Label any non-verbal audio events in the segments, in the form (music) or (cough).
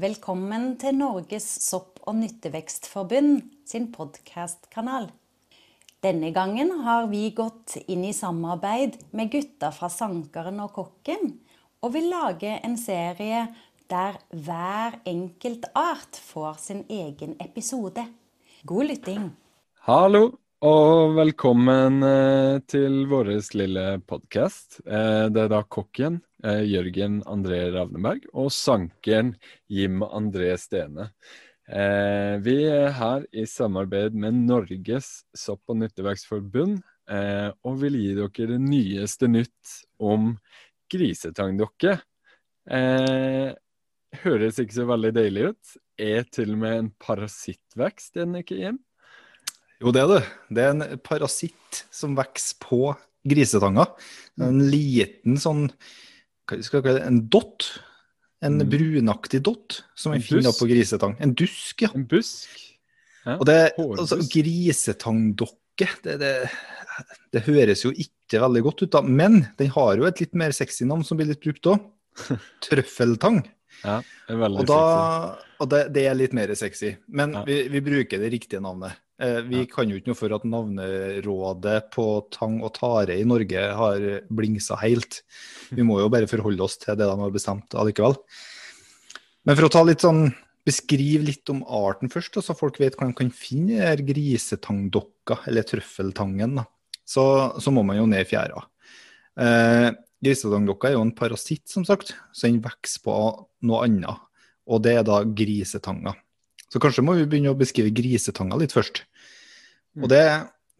Velkommen til Norges sopp- og nyttevekstforbund sin podkastkanal. Denne gangen har vi gått inn i samarbeid med gutta fra Sankeren og Kokken, og vil lage en serie der hver enkelt art får sin egen episode. God lytting. Hallo, og velkommen eh, til vår lille podkast. Det er da kokken eh, Jørgen André Ravneberg og sankeren Jim André Stene. Eh, vi er her i samarbeid med Norges sopp- og nyttevekstforbund og vil gi dere det nyeste nytt om grisetangdokke. Høres ikke så veldig deilig ut. Er til og med en parasittvekst, er den ikke, Jim? Jo, det er det. Det er en parasitt som vokser på grisetanga. En liten sånn en dott. En Mm. brunaktig dott som En vi finner på grisetang. En dusk, ja. En busk? Ja, Og det, altså, grisetangdokke, det, det, det høres jo ikke veldig godt ut, da. Men den har jo et litt mer sexy navn som blir litt brukt òg. (laughs) Trøffeltang. Ja, det er veldig Og, da, sexy. og det, det er litt mer sexy. Men Ja. vi, vi bruker det riktige navnet. Eh, vi kan jo ikke noe for at navnerådet på tang og tare i Norge har blingsa helt. Vi må jo bare forholde oss til det de har bestemt allikevel. Men for å ta litt sånn Beskriv litt om arten først, så folk vet hva de kan finne i grisetangdokka, eller trøffeltangen. Da. Så, så må man jo ned i fjæra. Eh, grisetangdokka er jo en parasitt, som sagt, så den vokser på noe annet. Og det er da grisetanga. Så kanskje må vi begynne å beskrive grisetanga litt først. Og det,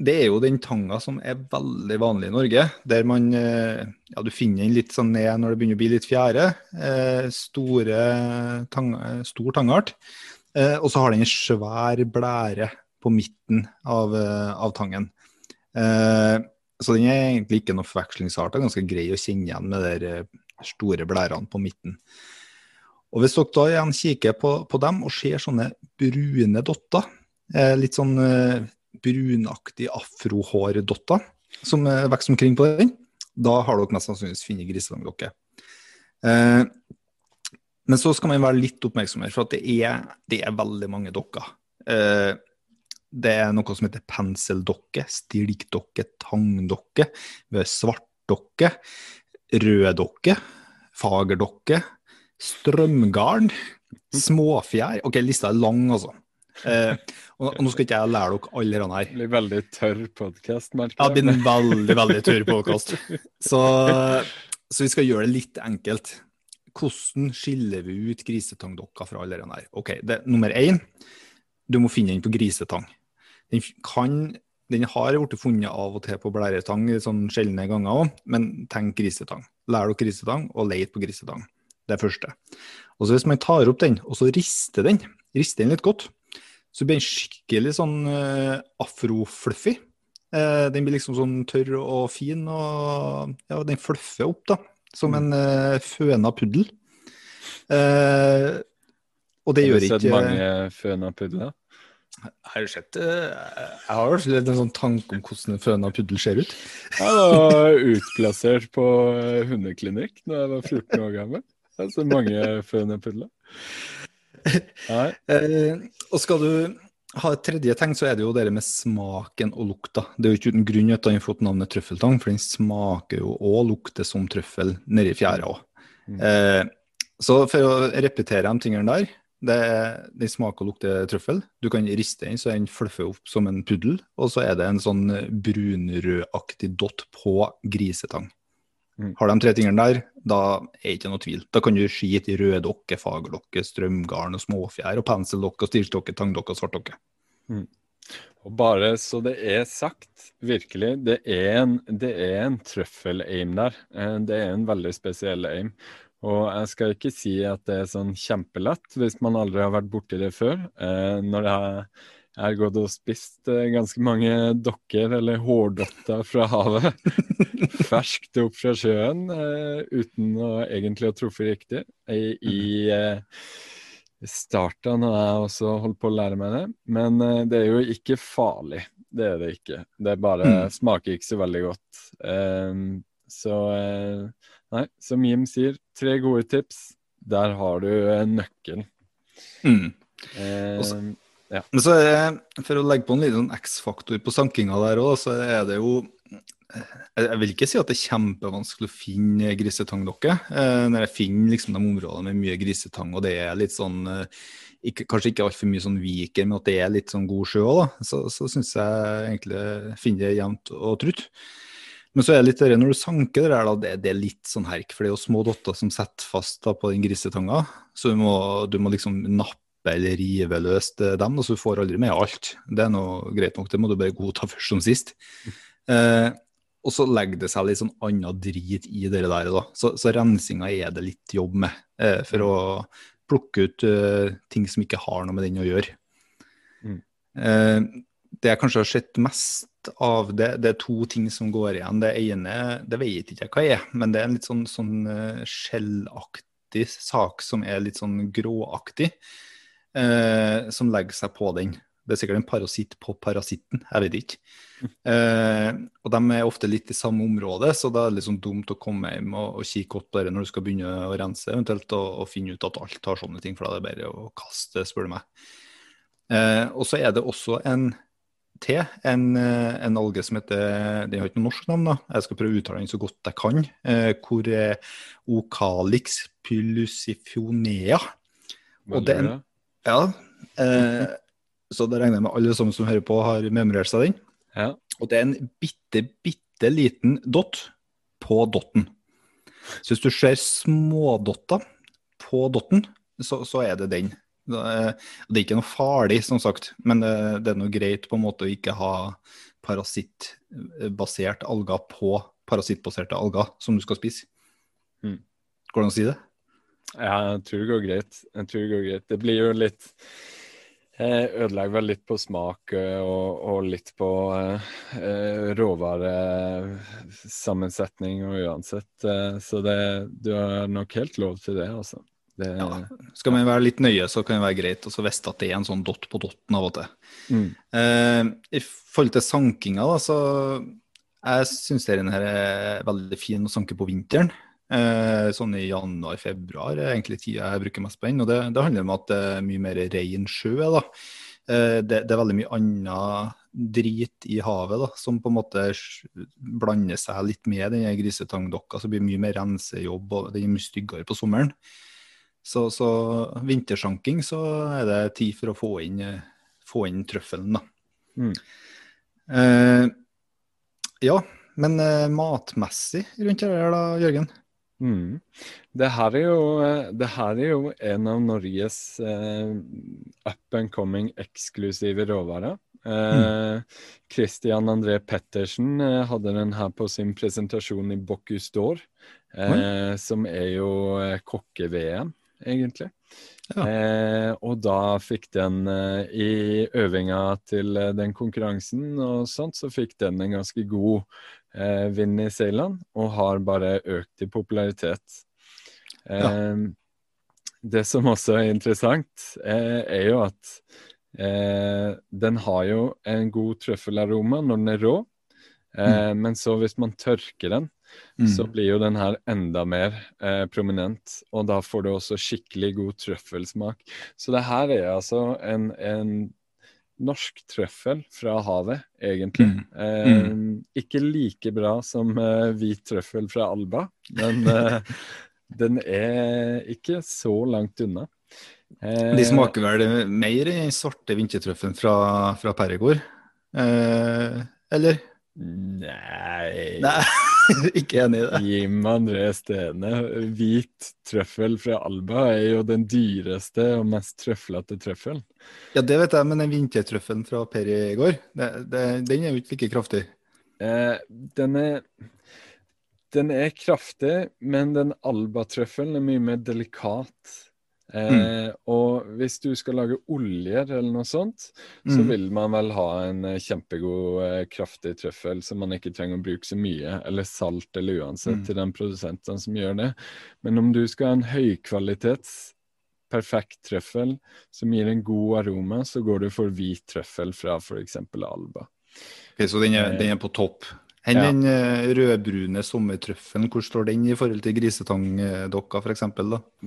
det er jo den tanga som er veldig vanlig i Norge, der man eh, ja, du finner den litt sånn ned når det begynner å bli litt fjære. Eh, store tang, stor tangart. Eh, og så har den en svær blære på midten av, av tangen. Så den er egentlig ikke noe forvekslingsart. Ganske grei å kjenne igjen med de store blærene på midten. Og Hvis dere da igjen kikker på, på dem og ser sånne brune dotter, litt sånn brunaktig afrohårdotter som eh, vokser omkring på den, da har dere mest sannsynligvis funnet grisetangdokke. Eh, men så skal man være litt oppmerksom for det er, det er veldig mange dokker. Eh, det er noe som heter penseldokke, stilkdokke, tangdokke, svartdokke, røddokke, fagerdokke, strømgarn, småfjær. Ok, lista er lang, altså. Eh, og, og nå skal ikke jeg lære dere alle disse her. Det blir veldig tørr podkast, merker Ja, det blir en veldig, veldig tørr podkast. Så, så vi skal gjøre det litt enkelt. Hvordan skiller vi ut grisetangdokka fra alle disse her? Ok, det, Nummer én, du må finne den på grisetang. Den, kan, den har blitt funnet av og til på blæretang sånn sjeldne ganger òg, men tenk grisetang. Lær dere grisetang, og let på grisetang. Det er første. Og så Hvis man tar opp den, og så rister den, rister den litt godt, så blir den skikkelig sånn uh, afrofluffy. Uh, den blir liksom sånn tørr og fin, og ja, den fluffer opp, da. Som en uh, føna puddel. Eh, og det gjør ikke Har du sett ikke mange føna pudler? Jeg har sett eh, Jeg har litt en sånn tanke om hvordan en føna puddel ser ut. Jeg var utplassert på hundeklinikk da jeg var 14 år gammel. Jeg har sett mange føna pudler. (laughs) Eh, og skal du ha et tredje tegn, så er det jo det med smaken og lukta. Det er jo ikke uten grunn at den har fått navnet trøffeltang, for den smaker jo og lukter som trøffel nedi fjæra òg. Mm. Eh, så for å repetere de tingene der, det den smaker og lukter trøffel. Du kan riste den så den fluffer opp som en puddel, og så er det en sånn brunrødaktig dott på grisetang. Mm. Har de tre tingene der, da er ikke noe tvil. Da kan du skite i røddokke, fagerdokke, strømgarn og småfjær og penseldokke, stilstokke, tangdokke og svartdokke. Og bare så det er sagt, virkelig, det er en, det er en trøffel-aim der. Eh, Det er en veldig spesiell aim. Og jeg skal ikke si at det er sånn kjempelett hvis man aldri har vært borti det før. Når det jeg jeg har gått og spist eh, ganske mange dokker, eller hårdotter fra havet, (laughs) ferskt opp fra sjøen, eh, uten å egentlig å truffe riktig. I, i eh, starten har jeg også holdt på å lære meg det, men det er jo ikke farlig. Det er det ikke. Det bare Mm. smaker ikke så veldig godt. Så nei, som Jim sier, tre gode tips. Der har du nøkkelen. Mm. Eh, ja. Men så er For å legge på en liten X-faktor på sankinga der òg, så er det jo Jeg jeg vil ikke si at det er kjempevanskelig å finne grisetangdokker. Eh, når jeg finner liksom de områdene med mye grisetang, og det er litt sånn eh, ikke, Kanskje ikke altfor mye sånn viker, men at det er litt sånn god sjø òg. Så, så syns jeg egentlig finner det jevnt og trutt. Men så er det litt det når du sanker det der, da, det, det er litt sånn herk. For det er jo små dotter som setter fast da, på den grisetanga. Så du må, du må liksom nappe eller rive løs dem, og så du får aldri med alt. Det er noe greit nok, det må du bare godta (laughs) først som sist. Eh, og så legger det seg litt sånn annen drit i det der, da. Så, så rensinga er det litt jobb med, eh, for å plukke ut eh, ting som ikke har noe med den å gjøre. Mm. Eh, det jeg kanskje har sett mest av, det, det er to ting som går igjen. Det ene det vet ikke jeg hva er, men det er en litt sånn, sånn eh, skjellaktig sak som er litt sånn gråaktig, eh, som legger seg på den. Det er sikkert en parasitt på parasitten, jeg vet ikke. Eh, og de er ofte litt i samme område, så da er det sånn dumt å komme hjem og, og kikke godt på det når du skal begynne å rense, eventuelt og, og finne ut at alt har sånne ting, for da er det bare å kaste, spør du meg. Eh, og så er det også en til, en, eh, en alge som heter Den har ikke noe norsk navn, da. Jeg skal prøve å uttale den så godt jeg kan. Eh, hvor er Ocalix pylusifonea. Og det er bra. Ja, eh, så da regner jeg med alle som, som hører på, har memorert seg den. Ja. Og det er en bitte, bitte liten dott på dotten. Så hvis du ser smådotter på dotten, så, så er det den. Det er, det er ikke noe farlig, som sagt, men det, det er noe greit på en måte å ikke ha parasittbasert alger på parasittbaserte alger som du skal spise. Mm. Går det an å si det? Ja, jeg tror det går greit. Jeg tror det går greit. Det blir jo litt eh, Ødelegger vel litt på smak eh, og, og litt på eh, eh, råvaresammensetning og uansett. Så det, du har nok helt lov til det, altså. Det, Ja. Skal man være litt nøye, så kan det være greit å vite at det er en sånn dott på dotten av og til. Mm. Eh, I forhold til sankinga, da, så jeg syns denne her er veldig fin å sanke på vinteren. Eh, sånn i januar-februar er egentlig tida jeg bruker mest på den. Og det, det handler om at det er mye mer ren sjø. da. Eh, det, det er veldig mye annet drit i havet da, som på en måte blander seg litt med den grisetangdokka. Så det blir mye mer rensejobb, og den er mye styggere på sommeren. Så, så vintersanking så er det tid for å få inn, få inn trøffelen, da. Mm. Eh, ja, men eh, matmessig rundt her da, Jørgen? Mm. Det her er jo, det her er jo en av Norges eh, up and coming eksklusive råvarer. Eh, Christian André Pettersen eh, hadde den her på sin presentasjon i Bocuse d'Or, eh, som er jo eh, kokke-VM, egentlig. Ja. Eh, og da fikk den eh, i øvinga til eh, den konkurransen og sånt, så fikk den en ganske god eh, i seilene, og har bare økt i popularitet. Eh, Det som også er interessant, eh, er jo at eh, den har jo en god trøffelaroma når den er rå, eh, men så hvis man tørker den, så blir jo den her enda mer eh, prominent, og da får du også skikkelig god trøffelsmak. Så det her er altså en, en norsk trøffel fra havet, egentlig. Mm. Eh, ikke like bra som eh, hvit trøffel fra Alba, men eh, (laughs) den er ikke så langt unna. Eh, De smaker vel mer i svarte vintertrøffelen fra, fra Perregård, Eh, eller? Nei, Nei, (laughs) (laughs) ikke enig i det. Jim André Stene. Hvit trøffel fra Alba er jo den dyreste og mest trøflete trøffelen. Ja, det vet jeg, men den vintertrøffelen fra Per det, det, den er jo ikke like kraftig. Eh, den er Den er kraftig, men den albatrøffelen er mye mer delikat. Eh, Og hvis du skal lage olje eller noe sånt, så Mm. vil man vel ha en eh, kjempegod, eh, kraftig trøffel som man ikke trenger å bruke så mye, eller salt eller uansett, Mm. til den produsenten som gjør det. Men om du skal ha en høykvalitets perfekt trøffel som gir en god aroma, så går du for hvit trøffel fra f.eks. Alba. Okay, så den er, den er på topp Enn Ja. den eh, rødbrune sommertrøffelen, hvor står den i forhold til grisetangdokka f.eks.?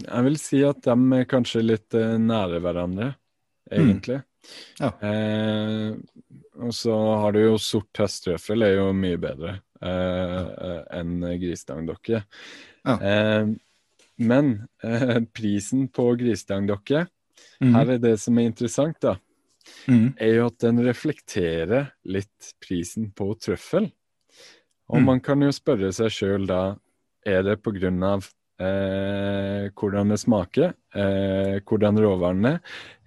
Jeg vil si at de er kanskje litt eh, nære hverandre, egentlig. Ja. Eh, og så har du jo sort høsttrøffel, er jo mye bedre eh, ja. enn grisetangdokke. Ja. Eh, men eh, prisen på grisetangdokke, mm. her er det som er interessant, da, mm. er jo at den reflekterer litt prisen på trøffel. Og Mm. man kan jo spørre seg sjøl da, er det av eh, hvordan det smaker, eh, hvordan råvarene er,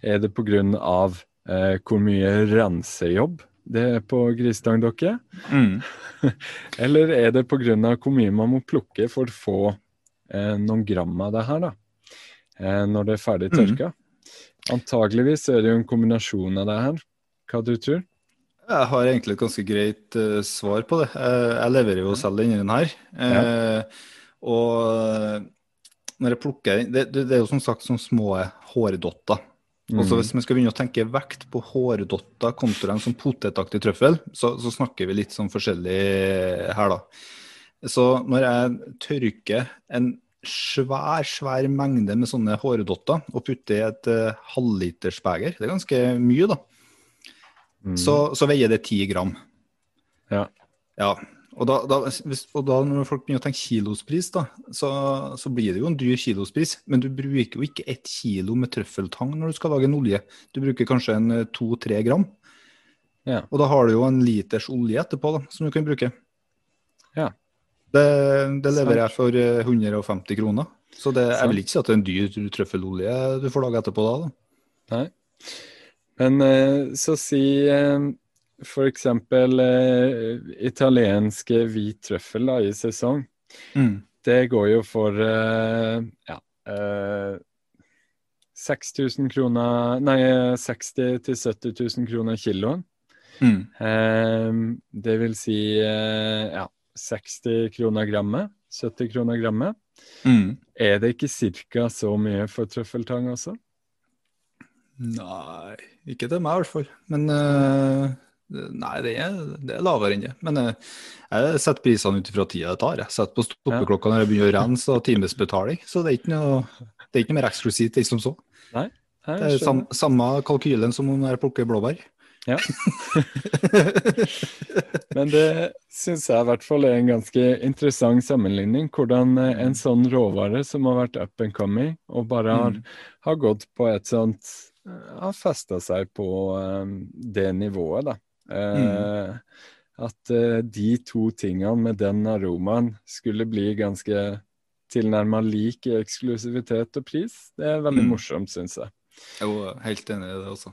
er det av eh, hvor mye rensejobb det er på grisetangdokke, Mm. (laughs) eller er det av hvor mye man må plukke for å få eh, noen gram av det her, da, eh, når det er ferdig Mm. tørka? Antageligvis er det jo en kombinasjon av det her. Hva du tror? Jeg har egentlig et ganske greit uh, svar på det. Uh, jeg leverer jo selv denne her. Eh, Og når jeg plukker den det, det, er jo som sagt sånne små hårdotter. Mm. så Mm. Hvis vi skal begynne å tenke vekt på hårdotter kontra en sånn potetaktig trøffel, så, så snakker vi litt sånn forskjellig her, da. Så når jeg tørker en svær, svær mengde med sånne hårdotter og putter i et uh, halvlitersbeger, det er ganske mye, da, Mm. så, så veier det ti gram. Ja. Ja, og da, da, hvis, og da når folk begynner å tenke kilospris, da, så, så blir det jo en dyr kilospris. Men du bruker jo ikke ett kilo med trøffeltang når du skal lage en olje. Du bruker kanskje en eh, to-tre gram. Ja. Og da har du jo en liters olje etterpå da, som du kan bruke. Ja. Det, det leverer jeg for eh, 150 kroner. Så det, jeg vil ikke si at det er en dyr trøffelolje du får lage etterpå da. da. Nei. Men eh, så si eh, for eksempel italienske italiensk hvit trøffel da, i sesong. Det går jo for eh, ja, eh, 6000 kroner Nei, 60 000-70 000 kroner kiloen. Mm. Eh, det vil si eh, ja, 60 kroner grammet. 70 kroner grammet. Mm. Er det ikke ca. så mye for trøffeltang også? Nei, ikke til meg i hvert fall. Men uh, Nei, det er, det er lavere enn det. Men jeg, jeg setter prisene ut ifra tida det tar. Jeg setter på stoppeklokka når jeg begynner å rense og timesbetaling. Så det er ikke noe, det er ikke noe mer eksklusivt enn som så. Nei, Det er sam, samme kalkylen som om jeg plukker blåbær. Ja. (laughs) Men det syns jeg i hvert fall er en ganske interessant sammenligning. Hvordan eh, en sånn råvare som har vært up and coming, og bare har, Mm. har gått på et sånt eh, Har festa seg på eh, det nivået, da. Mm. At eh, de to tingene med den aromaen skulle bli ganske tilnærma lik i eksklusivitet og pris, det er veldig Mm. morsomt, syns jeg. Jeg er helt enig i det også.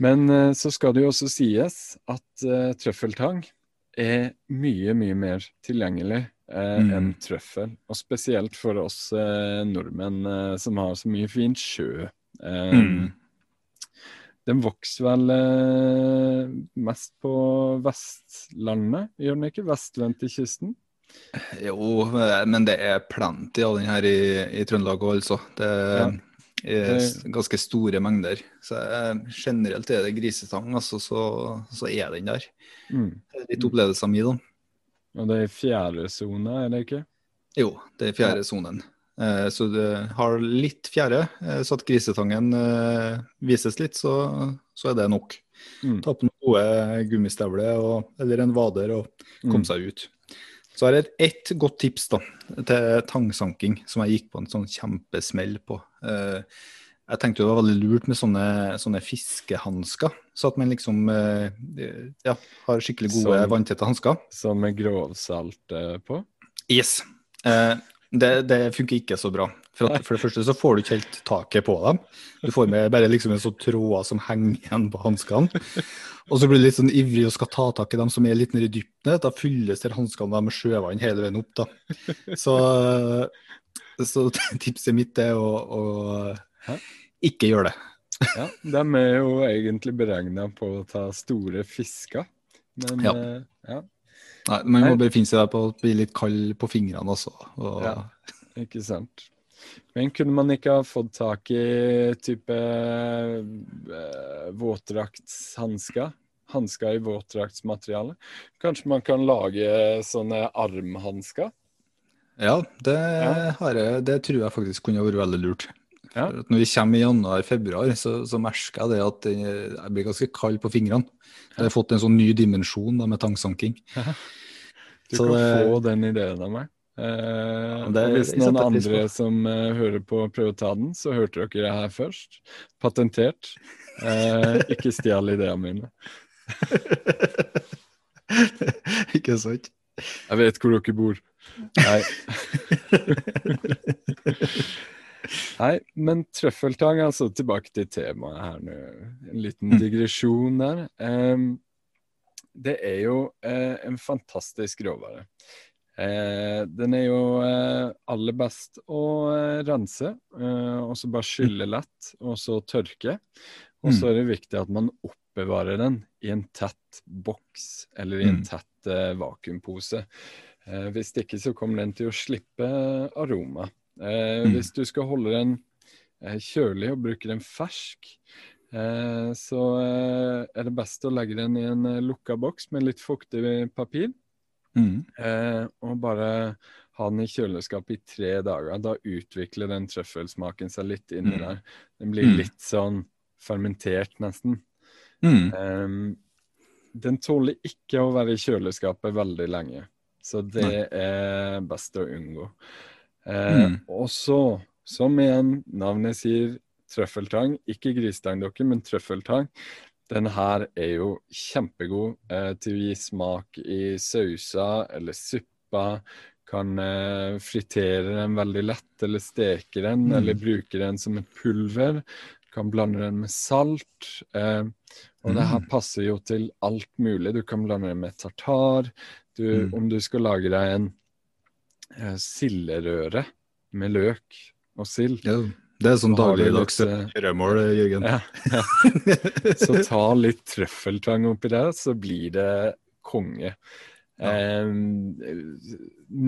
Men eh, så skal det jo også sies at uh, trøffeltang er mye, mye mer tilgjengelig eh, Mm. enn trøffel. Og spesielt for oss eh, nordmenn eh, som har så mye fint sjø. Eh, Mm. Den vokser vel eh, mest på Vestlandet, gjør den ikke? Vestvendt i kysten? Jo, men det er plenty av den her i, i Trøndelag òg, altså. Det er ganske store mengder. Så eh, generelt er det grisetang, altså, så, så er den der. Mm. Litt opplevelser mi, da. Og det er i fjerde sone, er det ikke? Jo, det er i fjerde sonen. Eh, så du har litt fjerde, eh, så at grisetangen eh, vises litt, så, så er det nok. Mm. Ta på noen gode gummistøvler eller en vader og Mm. komme seg ut. Så har jeg et ett godt tips da, til tangsanking, som jeg gikk på en sånn kjempesmell på. Eh, jeg tenkte det var veldig lurt med sånne, sånne fiskehansker, så at man liksom eh, ja, har skikkelig gode Sånn. vanntette hansker. Sånn med grovsalt eh, på? Yes. Eh, det, det funker ikke så bra. For, at, for det første så får du ikke helt taket på dem. Du får med bare liksom en sånn tråder som henger igjen på hanskene. Og så blir du litt sånn ivrig og skal ta tak i dem som er litt nedi dypene. Da fylles der hanskene med sjøvann hele veien opp. da. Så, så tipset mitt er å, å ikke gjøre det. Ja, de er jo egentlig beregna på å ta store fisker. Men Ja. eh, ja, Nei, Man må bare finne seg på å bli litt kald på fingrene også. Og, Ja. ikke sant. Men kunne man ikke ha fått tak i type eh, våtdraktshansker? hansker i våtdraktsmateriale. Kanskje man kan lage sånne armhansker? Ja, det, har jeg, det tror jeg faktisk kunne vært veldig lurt. Ja. Når vi kommer i januar-februar, så, så merker jeg det at jeg blir ganske kald på fingrene. Jeg har fått en sånn ny dimensjon da, med tangsanking. (laughs) Du Så kan det- få den ideen av meg. Eh, det- hvis noen andre som eh, hører på, prøver å ta den, så hørte dere det her først. Patentert. Eh, (laughs) ikke stjel ideene mine. (laughs) Ikke sant? Jeg vet hvor dere bor. Nei. Nei, men trøffeltang, altså tilbake til temaet her nå. En liten Mm. digresjon der. Um, det er jo uh, en fantastisk råvare. Uh, den er jo uh, aller best å rense, og så bare skylle lett, og så tørke. Og så er det viktig at man oppbevarer den i en tett boks eller i en Mm. tett vakuumpose. Hvis ikke så kommer den til å slippe aroma. Eh, Mm. Hvis du skal holde den eh, kjølig og bruke den fersk, eh, så eh, er det best å legge den i en eh, lukka boks med litt fuktig papir. Mm. Eh, og bare ha den i kjøleskapet i tre dager. Da utvikler den trøffelsmaken seg litt inni Mm. der. Den blir Mm. litt sånn fermentert, nesten. Ehm, den tåler ikke å være i kjøleskapet veldig lenge, så det er best å unngå. Eh, Mm. Og så, som igjen navnet sier, trøffeltang. Ikke gristangdokke, men trøffeltang. Den her er jo kjempegod eh, til å gi smak i sauser eller suppa. Kan eh, fritere den veldig lett, eller steke den, Mm. eller bruke den som et pulver. Kan blande den med salt. Eh, og det her Mm. passer jo til alt mulig. Du kan blande den med tartar. Du, Mm. Om du skal lage deg en eh, med løk og sild, Ja, det er sånn dagligdags litt, eh, Jørgen. ja, ja. (laughs) så ta litt trøffeltang oppi der, så blir det konge. Eh,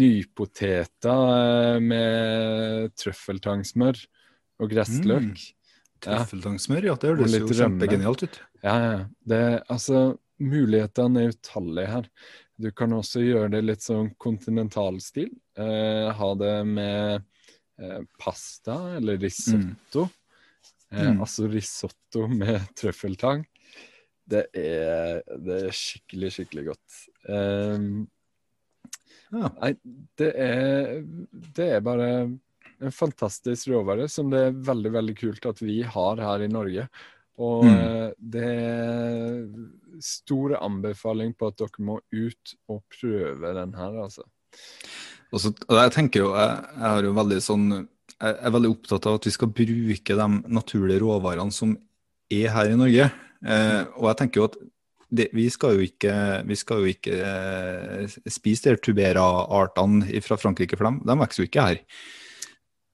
nypoteter eh, med trøffeltangsmør og gressløk. Mm. Trøffeltangsmør, ja. Det høres jo kjempegenialt ut. Ja, ja. Det, altså, mulighetene er utallige her. Du kan også gjøre det litt sånn kontinentalstil. Eh, ha det med eh, pasta eller risotto. Eh, Mm. Altså risotto med (laughs) trøffeltang. Det er, det er skikkelig, skikkelig godt. Ehm, Ja. Nei, det er, det er bare en fantastisk råvare som det er veldig, veldig kult at vi har her i Norge. Og Mm. eh, det er store anbefaling på at dere må ut og prøve den her, altså. Og så, og jeg tenker jo, jeg, jeg har jo veldig sånn Jeg er veldig opptatt av at vi skal bruke de naturlige råvarene som er her i Norge. Eh, og jeg tenker jo at det, vi skal jo ikke, vi skal jo ikke eh, spise de tubera-artene fra Frankrike, for dem, de vokser jo ikke her.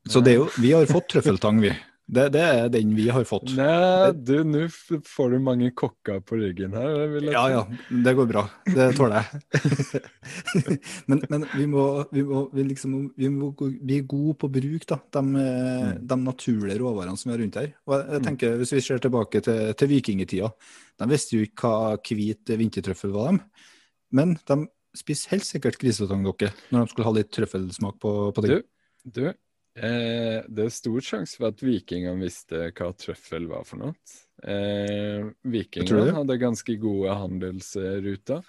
Så det jo, vi har fått trøffeltang, vi. Det, det er den vi har fått. Nei, du, nå får du mange kokker på ryggen her. Ja, ja, det går bra. Det tåler jeg. (laughs) men men vi, må, vi, må, vi, liksom, vi må bli gode på bruk da, de, mm. de naturlige råvarene som er rundt her. Og jeg, jeg tenker, Hvis vi ser tilbake til, til vikingtida, de visste jo ikke hva hvit vintertrøffel var, dem. men de spiste helt sikkert grisetangdokke når de skulle ha litt trøffelsmak på, på Du, du eh, det er stor sjanse for at vikingene visste hva trøffel var for noe. Eh, vikingene hadde ganske gode handelsruter.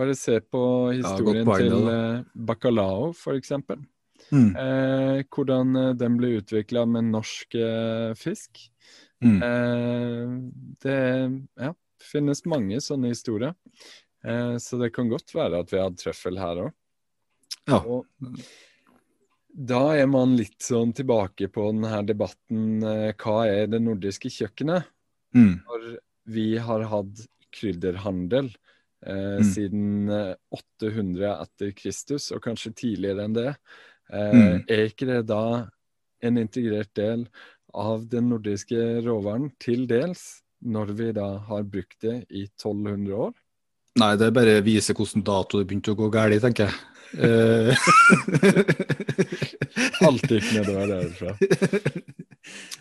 Bare se på historien ja, til eh, bacalao, f.eks. Mm. Eh, hvordan eh, den ble utvikla med norsk eh, fisk. Mm. Eh, det ja, finnes mange sånne historier. Eh, så det kan godt være at vi hadde trøffel her òg. Ja. Og da er man litt sånn tilbake på denne debatten eh, hva er det nordiske kjøkkenet? Mm. For vi har hatt krydderhandel eh, Mm. siden eh, 800 etter Kristus, og kanskje tidligere enn det, eh, Mm. er ikke det da en integrert del av den nordiske råvaren til dels, når vi da har brukt det i 1200 år? Nei, det bare viser hvilken dato det begynte å gå galt, tenker jeg. Eh, (laughs) Alt gikk nedover derfra.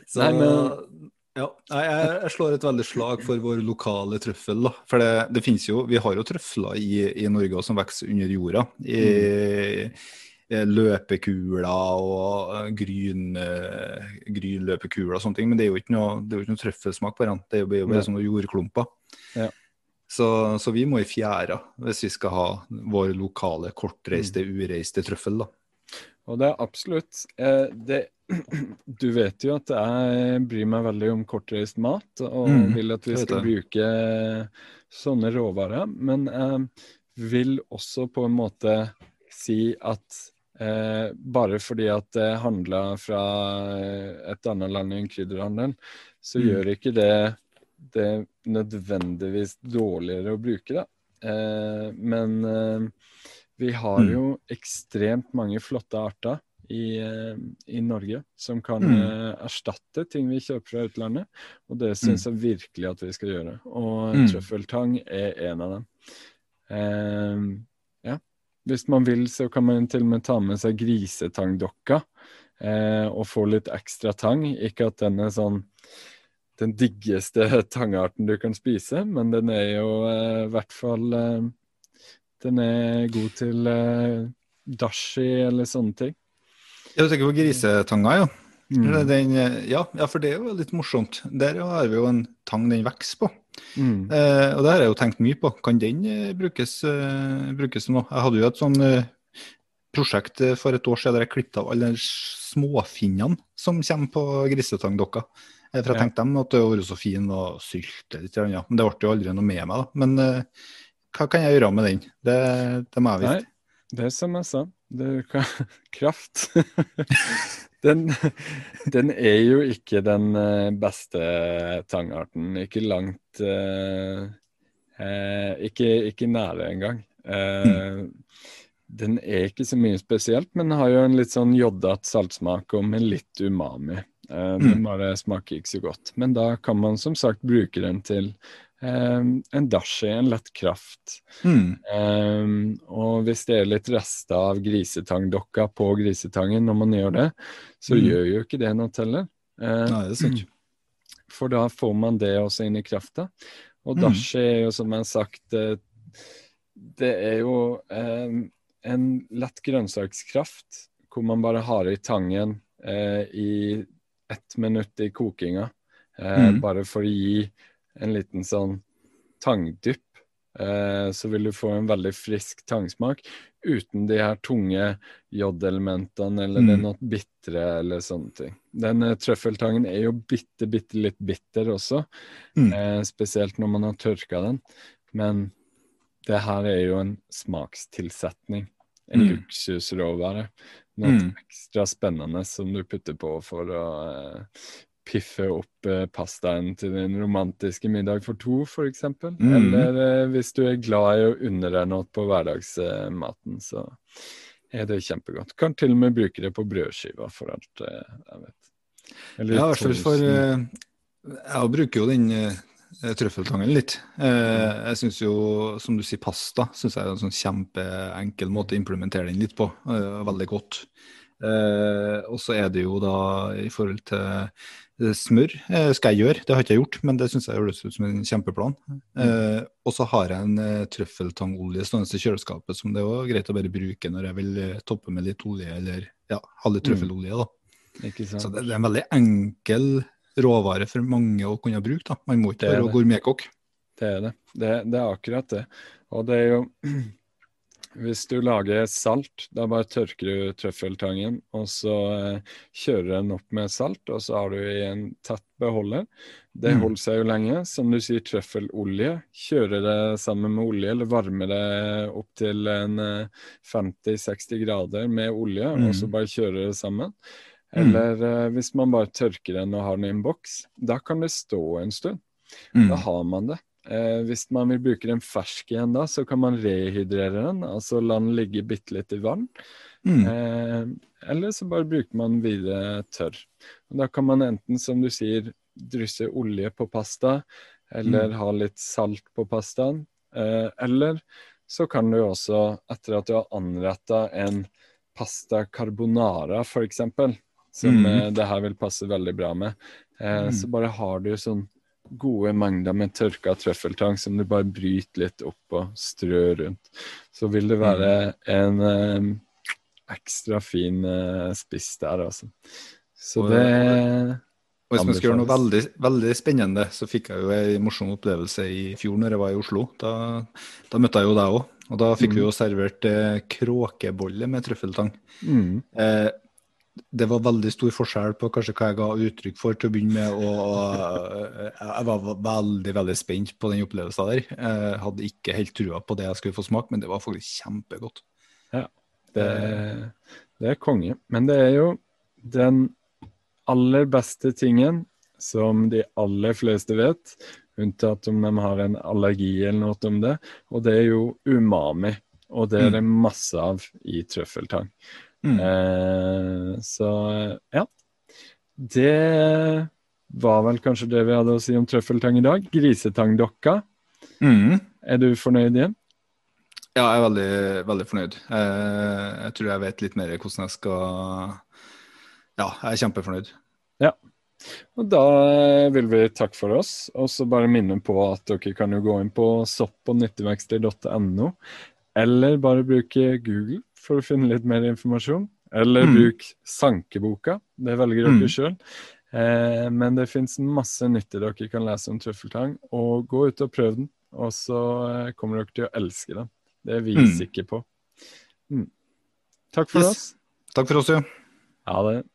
Så, Nei, men- Ja, jeg, jeg, slår et veldig slag for vår lokale trøffel. da. For det, det finnes jo, Vi har jo trøfler i, i Norge som vokser under jorda. I, mm. løpekuler og eh, gryn, grynløpekuler og sånne ting. Men det er jo ikke noe, det er jo ikke noe trøffelsmak på den. Det er jo bare sånne jordklumper. Ja. Så, så, vi må i fjæra hvis vi skal ha vår lokale kortreiste, mm. ureiste trøffel. da. Og det er absolutt eh, det, (clears throat) Du vet jo at jeg bryr meg veldig om kortreist mat, og mm, vil at vi skal bruke sånne råvarer. Men jeg vil også på en måte si at eh, bare fordi at det handler fra et annet land enn krydderhandelen, så mm. gjør ikke det det nødvendigvis dårligere å bruke, da. Eh, men eh, vi har mm. jo ekstremt mange flotte arter i, eh, i Norge som kan mm. uh, erstatte ting vi kjøper fra utlandet. Og det syns mm. jeg virkelig at vi skal gjøre. Og mm. trøffeltang er en av dem. Eh, ja. Hvis man vil, så kan man til og med ta med seg grisetangdokka eh, og få litt ekstra tang. Ikke at den er sånn den diggeste (laughs) tangarten du kan spise, men den er jo i hvert fall den er god til eh, dashi eller sånne ting. Ja, Du tenker på grisetanga, ja. Mm. Den, ja. ja. for det er jo litt morsomt. Der har vi jo en tang den vokser på. Mm. Eh, og det har jeg jo tenkt mye på. Kan den brukes, brukes nå? Jeg hadde jo et sånn prosjekt for et år siden der jeg klippet av alle småfinnene som kommer på grisetangdokka. For jeg tenkte dem at det vært så fin og sylte litt. Ja. Men det ble jo aldri noe med meg. da. Men hva kan jeg gjøre med den? Det, det må jeg vite. Nei, det er som jeg sa. Det er (laughs) kraft. (laughs) den, (laughs) den, er jo ikke den eh, beste tangarten. Ikke langt uh, eh, ikke, ikke, nære engang. Uh, mm. Den er ikke så mye spesielt, men har jo en litt sånn joddete saltsmak og med litt umami. Eh, den mm. bare smaker ikke så godt. Men da kan man som sagt bruke den til eh, en dashi, en lett kraft. Mm. Eh, og hvis det er litt rester av grisetangdokka på grisetangen når man gjør det, så mm. gjør jo ikke det noe heller. Uh, Nei, det er sant. (clears throat) For da får man det også inn i krafta. Og mm. dashi er jo, som jeg har sagt, det, det er jo en lett grønnsakskraft hvor man bare har i tangen eh, i ett minutt i kokinga. Uh, bare for å gi en liten sånn tangdypp, eh, så vil du få en veldig frisk tangsmak uten de her tunge jodelementene eller mm. det noe bitre eller sånne ting. Den eh, trøffeltangen er jo bitte, bitte litt bitter også, mm. eh, spesielt når man har tørka den. Men det her er jo en smakstilsetning. En mm. luksusråvare. Noe mm. ekstra spennende som du putter på for å uh, piffe opp uh, pastaen til din romantiske middag for to, f.eks. Mm. Eller uh, hvis du er glad i å unne deg noe på hverdagsmaten, så er det kjempegodt. Kan til og med bruke det på brødskiva, for alt jeg vet. Eller ja, i hvert fall for Jeg bruker jo den trøffeltangen litt. Uh, jeg syns jo, som du sier, pasta synes jeg er en sånn kjempeenkel måte å implementere den litt på. veldig godt. og så er det jo da i forhold til Eh, smør eh, skal jeg gjøre, det har jeg ikke gjort, men det syns jeg høres ut som en kjempeplan. Mm. Eh, og så har jeg en eh, trøffeltangolje stående i kjøleskapet som det er greit å bare bruke når jeg vil eh, toppe med litt olje, eller ja, ha litt mm. trøffelolje. da. Så det, det, er en veldig enkel råvare for mange å kunne bruke. da. Man må ikke være gourmetkokk. Det er det. det. Det er akkurat det. Og det er jo (clears throat) Hvis du lager salt, da bare tørker du trøffeltangen, og så eh, kjører den opp med salt, og så har du i en tett beholder. Det mm. holder seg jo lenge. Som du sier, trøffelolje. Kjører det sammen med olje, eller varmer det opp til en 50-60 eh, grader med olje, og så mm. bare kjører det sammen. Mm. Eller mm. hvis man bare tørker den og har den i en boks, da kan det stå en stund. Mm. Da har man det. Eh, hvis man vil bruke den fersk igjen da, så kan man rehydrere den, altså la den ligge bitte litt i vann. Mm. Eh, eller så bare bruker man videre tørr. Og da kan man enten, som du sier, drysse olje på pasta, eller mm. ha litt salt på pastaen. Eh, eller så kan du også, etter at du har anretta en pasta carbonara f.eks., som mm. Eh, det her vil passe veldig bra med, Eh, Mm. Så bare har du sånn gode mengder med tørka trøffeltang som du bare bryter litt opp og strør rundt. Så vil det være en eh, ekstra fin eh, spiss der, altså. Så Og- det Og hvis man skal gjøre noe veldig, veldig spennende, så fikk jeg jo en morsom opplevelse i fjor når jeg var i Oslo. Da, da møtte jeg jo deg òg. Og da fikk vi jo servert eh, kråkebolle med trøffeltang. mm, Eh, det var veldig stor forskjell på kanskje hva jeg ga uttrykk for til å begynne med. Og, eh, jeg var veldig veldig spent på den opplevelsen der. Jeg hadde ikke helt trua på det jeg skulle få smake, men det var faktisk kjempegodt. det, det er konge. Men det er jo den aller beste tingen som de aller fleste vet, unntatt om de har en allergi eller noe om det, og det er jo umami. Og det er det masse av i trøffeltang. Mm. Eh, så ja. Det var vel kanskje det vi hadde å si om trøffeltang i dag. Grisetangdokka. Mm. Er du fornøyd igjen? Ja, jeg er veldig, veldig fornøyd. Eh, jeg tror jeg vet litt mer hvordan jeg skal Ja, jeg er kjempefornøyd. Ja. Og da vil vi takke for oss, og så bare minne på at dere kan jo gå inn på sopp- eller bare bruke Google for å finne litt mer informasjon. Eller Mm. bruk Sankeboka, det velger dere Mm. sjøl. Eh, men det fins masse nyttig dere kan lese om trøffeltang, og gå ut og prøv den. Og så eh, kommer dere til å elske den. Det er vi Mm. sikre på. Mm. Takk for Yes. oss. Takk for oss, ja. Ha det.